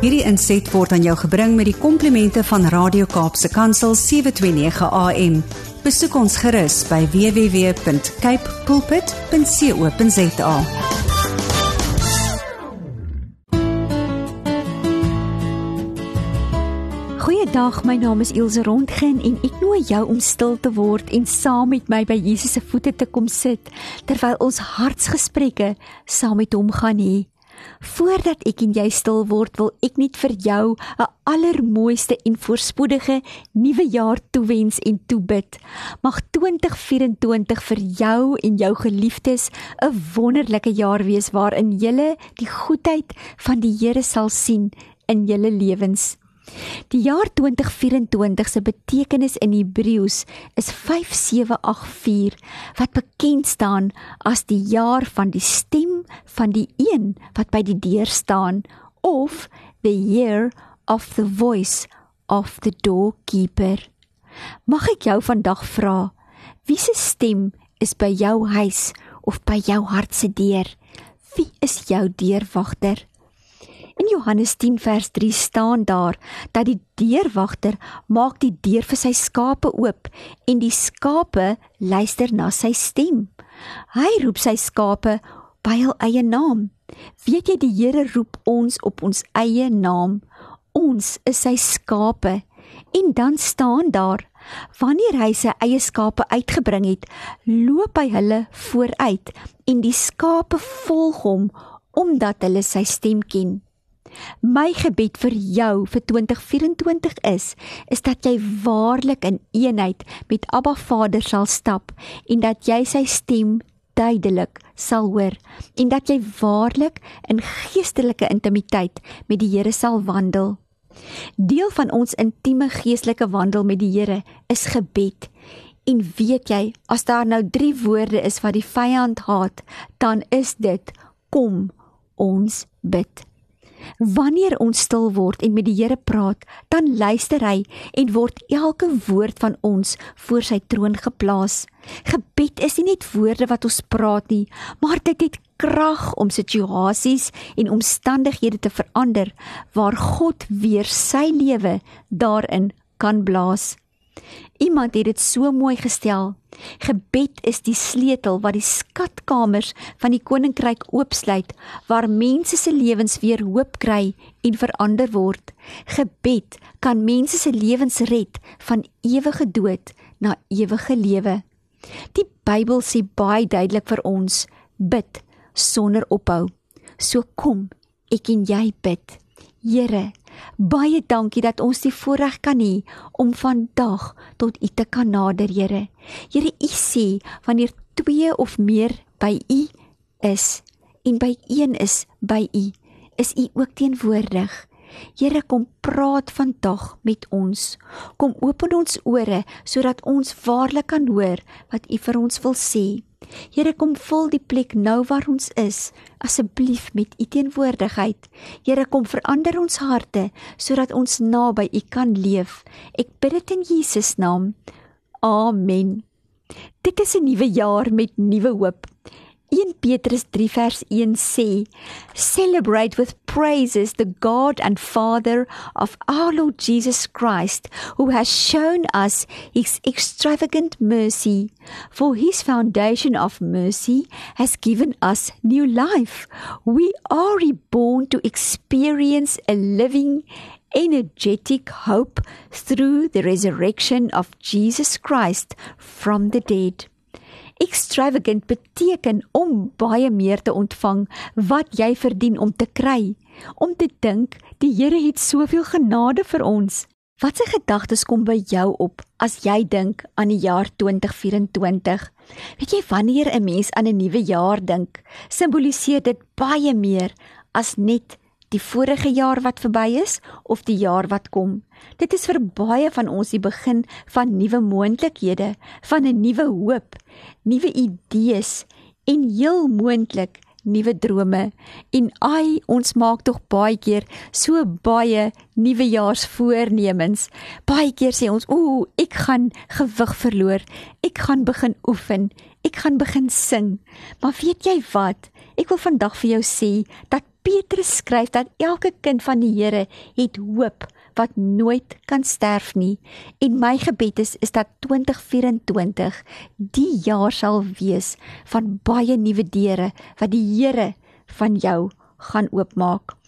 Hierdie inset word aan jou gebring met die komplimente van Radio Kaapse Kansel 729 AM. Besoek ons gerus by www.cape pulpit.co.za. Goeiedag, my naam is Ilse Rondgen en ek nooi jou om stil te word en saam met my by Jesus se voete te kom sit terwyl ons hartsgesprekke saam met hom gaan hê. Voordat ek en jy stil word, wil ek net vir jou 'n allermooiste en voorspoedige nuwe jaar toewens en toebid. Mag 2024 vir jou en jou geliefdes 'n wonderlike jaar wees waarin jy die goedheid van die Here sal sien in julle lewens. Die jaar 2024 se betekenis in Hebreëus is 5784 wat bekend staan as die jaar van die stem van die een wat by die deur staan of the year of the voice of the doorkeeper. Mag ek jou vandag vra, wie se stem is by jou huis of by jou hart se deur? Wie is jou deurwagter? Johannes 10 vers 3 staan daar dat die deurwagter maak die deur vir sy skape oop en die skape luister na sy stem. Hy roep sy skape by hul eie naam. Weet jy die Here roep ons op ons eie naam. Ons is sy skape. En dan staan daar wanneer hy sy eie skape uitgebring het, loop hy hulle vooruit en die skape volg hom omdat hulle sy stem ken. My gebed vir jou vir 2024 is is dat jy waarlik in eenheid met Abba Vader sal stap en dat jy sy stem duidelik sal hoor en dat jy waarlik in geestelike intimiteit met die Here sal wandel. Deel van ons intieme geestelike wandel met die Here is gebed. En weet jy, as daar nou 3 woorde is wat die vyand haat, dan is dit kom ons bid. Wanneer ons stil word en met die Here praat, dan luister hy en word elke woord van ons voor sy troon geplaas. Gebed is nie net woorde wat ons praat nie, maar dit het krag om situasies en omstandighede te verander waar God weer sy lewe daarin kan blaas. Iemand het dit so mooi gestel. Gebed is die sleutel wat die skatkamers van die koninkryk oopsluit waar mense se lewens weer hoop kry en verander word. Gebed kan mense se lewens red van ewige dood na ewige lewe. Die Bybel sê baie duidelik vir ons: bid sonder ophou. So kom, ek en jy bid. Here, Baie dankie dat ons die voorreg kan hê om vandag tot U te kan nader, Here. Here, U sê wanneer twee of meer by U is en by een is by U, is U ook teenwoordig. Here kom praat vandag met ons. Kom open ons ore sodat ons waarlik kan hoor wat U vir ons wil sê. Here kom vul die plek nou waar ons is, asseblief met u teenwoordigheid. Here kom verander ons harte sodat ons naby u kan leef. Ek bid dit in Jesus naam. Amen. Dit is 'n nuwe jaar met nuwe hoop. 1 Petrus 3 vers 1 sê celebrate with praises the God and Father of our Lord Jesus Christ who has shown us his extravagant mercy. For his foundation of mercy has given us new life. We are reborn to experience a living energetic hope through the resurrection of Jesus Christ from the dead extravagant beteken om baie meer te ontvang wat jy verdien om te kry. Om te dink, die Here het soveel genade vir ons. Watse gedagtes kom by jou op as jy dink aan die jaar 2024? Weet jy wanneer 'n mens aan 'n nuwe jaar dink, simboliseer dit baie meer as net die vorige jaar wat verby is of die jaar wat kom. Dit is vir baie van ons die begin van nuwe moontlikhede, van 'n nuwe hoop, nuwe idees en heel moontlik nuwe drome. En ai, ons maak tog baie keer so baie nuwejaarsvoornemens. Baie keer sê ons, "Ooh, ek gaan gewig verloor. Ek gaan begin oefen. Ek gaan begin sing." Maar weet jy wat? Ek wil vandag vir jou sê dat Petrus skryf dat elke kind van die Here het hoop wat nooit kan sterf nie. En my gebed is is dat 2024 die jaar sal wees van baie nuwe deure wat die Here van jou gaan oopmaak.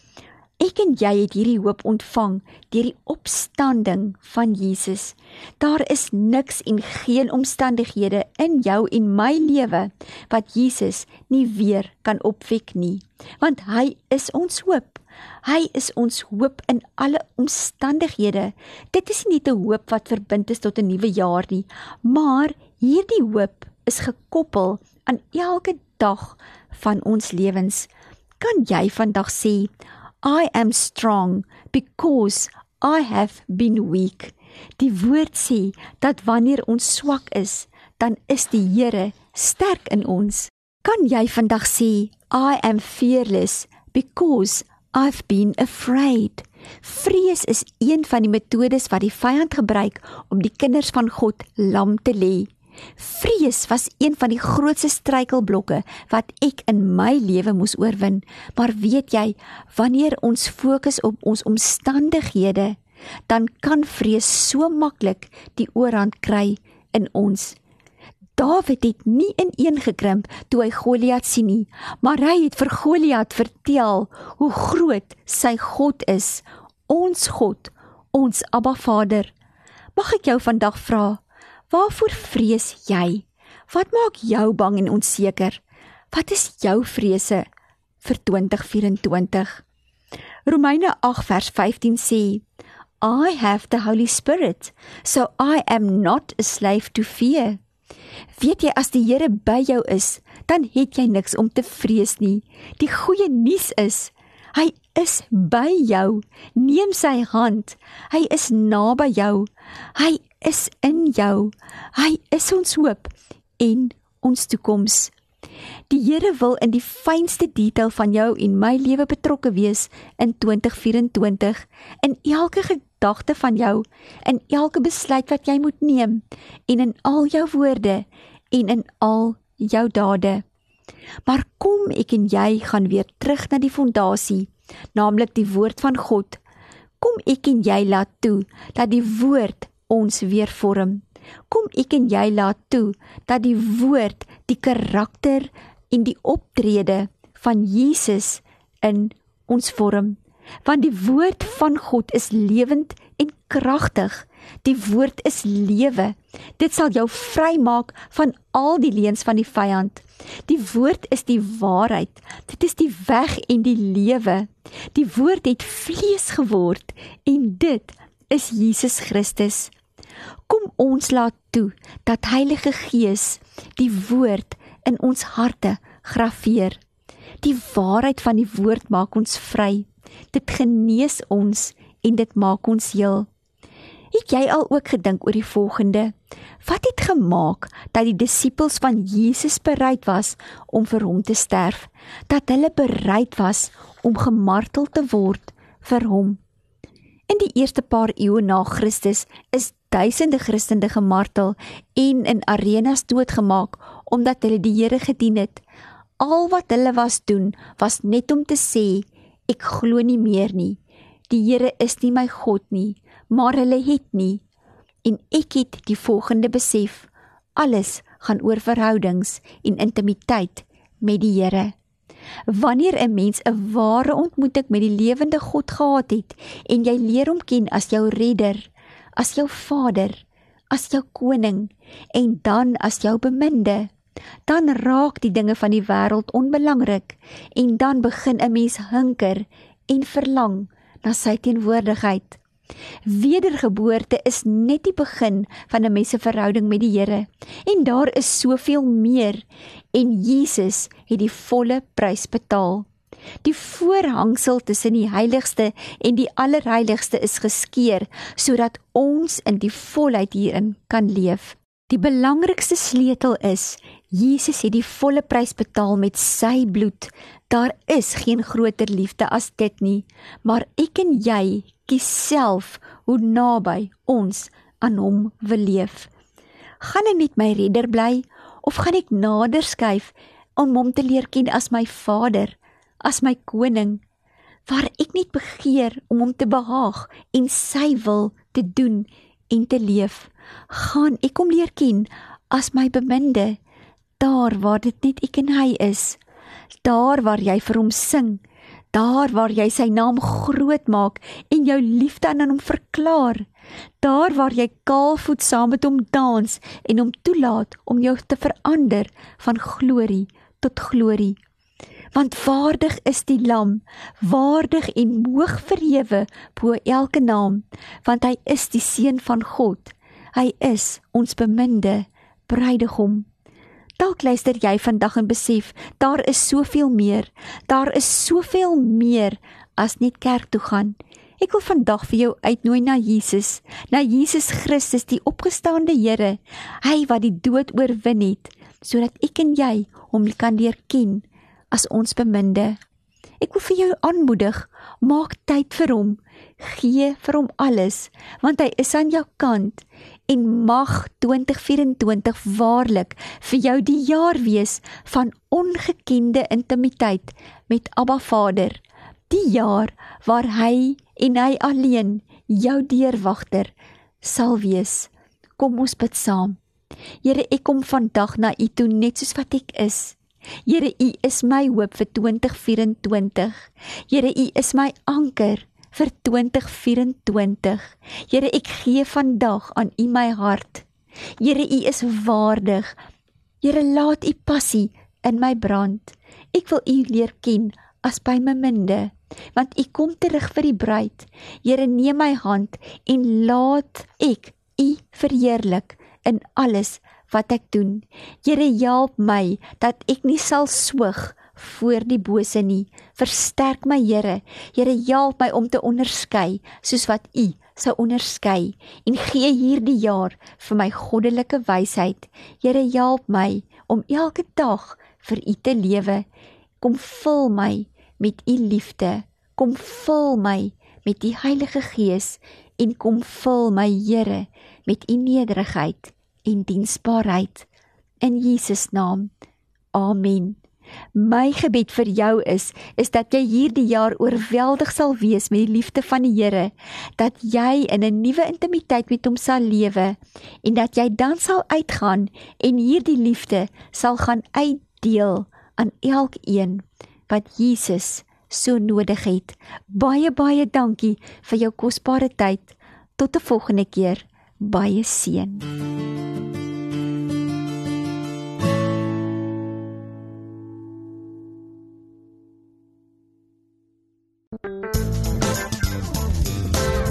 Ek en jy het hierdie hoop ontvang deur die opstanding van Jesus. Daar is niks en geen omstandighede in jou en my lewe wat Jesus nie weer kan opwek nie, want hy is ons hoop. Hy is ons hoop in alle omstandighede. Dit is nie net 'n hoop wat verbind is tot 'n nuwe jaar nie, maar hierdie hoop is gekoppel aan elke dag van ons lewens. Kan jy vandag sê I am strong because I have been weak. Die woord sê dat wanneer ons swak is, dan is die Here sterk in ons. Kan jy vandag sê I am fearless because I've been afraid? Vrees is een van die metodes wat die vyand gebruik om die kinders van God lam te lê. Vrees was een van die grootste struikelblokke wat ek in my lewe moes oorwin. Maar weet jy, wanneer ons fokus op ons omstandighede, dan kan vrees so maklik die oorhand kry in ons. Dawid het nie ineengekrimp toe hy Goliat sien nie, maar hy het vir Goliat vertel hoe groot sy God is, ons God, ons Abba Vader. Mag ek jou vandag vra, Waarvoor vrees jy? Wat maak jou bang en onseker? Wat is jou vrese vir 2024? Romeine 8 vers 15 sê: I have the Holy Spirit, so I am not a slave to fear. Weet jy as die Here by jou is, dan het jy niks om te vrees nie. Die goeie nuus is, hy is by jou. Neem sy hand. Hy is naby jou. Hy is in jou. Hy is ons hoop en ons toekoms. Die Here wil in die fynste detail van jou en my lewe betrokke wees in 2024 in elke gedagte van jou, in elke besluit wat jy moet neem en in al jou woorde en in al jou dade. Maar kom ek en jy gaan weer terug na die fondasie, naamlik die woord van God. Kom ek en jy laat toe dat die woord ons weer vorm. Kom ek en jy laat toe dat die woord die karakter en die optrede van Jesus in ons vorm. Want die woord van God is lewend en kragtig. Die woord is lewe. Dit sal jou vrymaak van al die leuns van die vyand. Die woord is die waarheid. Dit is die weg en die lewe. Die woord het vlees geword en dit is Jesus Christus. Kom ons laat toe dat Heilige Gees die woord in ons harte graweer. Die waarheid van die woord maak ons vry. Dit genees ons en dit maak ons heel. Het jy al ook gedink oor die volgende? Wat het gemaak dat die disippels van Jesus bereid was om vir hom te sterf? Dat hulle bereid was om gemartel te word vir hom? In die eerste paar eeue na Christus is duisende Christene gemartel en in arenas doodgemaak omdat hulle die Here gedien het. Al wat hulle was doen was net om te sê ek glo nie meer nie. Die Here is nie my God nie, maar hulle het nie. En ek het die volgende besef: alles gaan oor verhoudings en intimiteit met die Here. Wanneer 'n mens 'n ware ontmoeting met die lewende God gehad het en jy leer hom ken as jou redder, as jou vader, as jou koning en dan as jou beminde. Dan raak die dinge van die wêreld onbelangrik en dan begin 'n mens hinker en verlang na sy teenwoordigheid. Wedergeboorte is net die begin van 'n mens se verhouding met die Here en daar is soveel meer en Jesus het die volle prys betaal. Die voorhangsel tussen die heiligste en die allerheiligste is geskeur sodat ons in die volheid hierin kan leef. Die belangrikste sleutel is Jesus het die volle prys betaal met sy bloed. Daar is geen groter liefde as dit nie, maar ek en jy kies self hoe naby ons aan hom wil leef. Gaan ek met my redder bly of gaan ek nader skuif om hom te leer ken as my Vader? as my koning waar ek net begeer om hom te behaag en sy wil te doen en te leef gaan ek hom leer ken. As my beminde daar waar dit net ek en hy is daar waar jy vir hom sing daar waar jy sy naam groot maak en jou liefde aan hom verklaar daar waar jy kaalvoet saam met hom dans en hom toelaat om jou te verander van glorie tot glorie. Want waardig is die lam waardig en hoog verhewe bo elke naam want hy is die seun van God hy is ons beminde bruidegom Dalk luister jy vandag en besef, daar is soveel meer. Daar is soveel meer as net kerk toe gaan. Ek wil vandag vir jou uitnooi na Jesus, na Jesus Christus, die opgestaande Here, hy wat die dood oorwin het, sodat ek en jy hom kan leer ken as ons beminde. Ek wil vir jou aanmoedig, maak tyd vir hom, gee vir hom alles, want hy is aan jou kant en mag 2024 waarlik vir jou die jaar wees van ongekende intimiteit met Abba Vader. Die jaar waar hy en hy alleen jou deurwagter sal wees. Kom ons bid saam. Here, ek kom vandag na U toe net soos wat ek is. Here, U is my hoop vir 2024. Here, U is my anker vir 2024. Here, ek gee vandag aan U my hart. Here, U is waardig. Here, laat U passie in my brand. Ek wil U leer ken as by my minde, want U kom terug vir die bruid. Here, neem my hand en laat ek U verheerlik in alles wat ek doen. Here, help my dat ek nie sal swyg voor die bose nie. Versterk my Here. Here help my om te onderskei soos wat U sou onderskei en gee hierdie jaar vir my goddelike wysheid. Here help my om elke dag vir U te lewe. Kom vul my met U liefde. Kom vul my met die Heilige Gees en kom vul my Here met U nederigheid en diensbaarheid in Jesus naam. Amen. My gebed vir jou is is dat jy hierdie jaar oorweldig sal wees met die liefde van die Here, dat jy in 'n nuwe intimiteit met hom sal lewe en dat jy dan sal uitgaan en hierdie liefde sal gaan uitdeel aan elkeen wat Jesus so nodig het. Baie baie dankie vir jou kosbare tyd. Tot 'n volgende keer. Baie seën.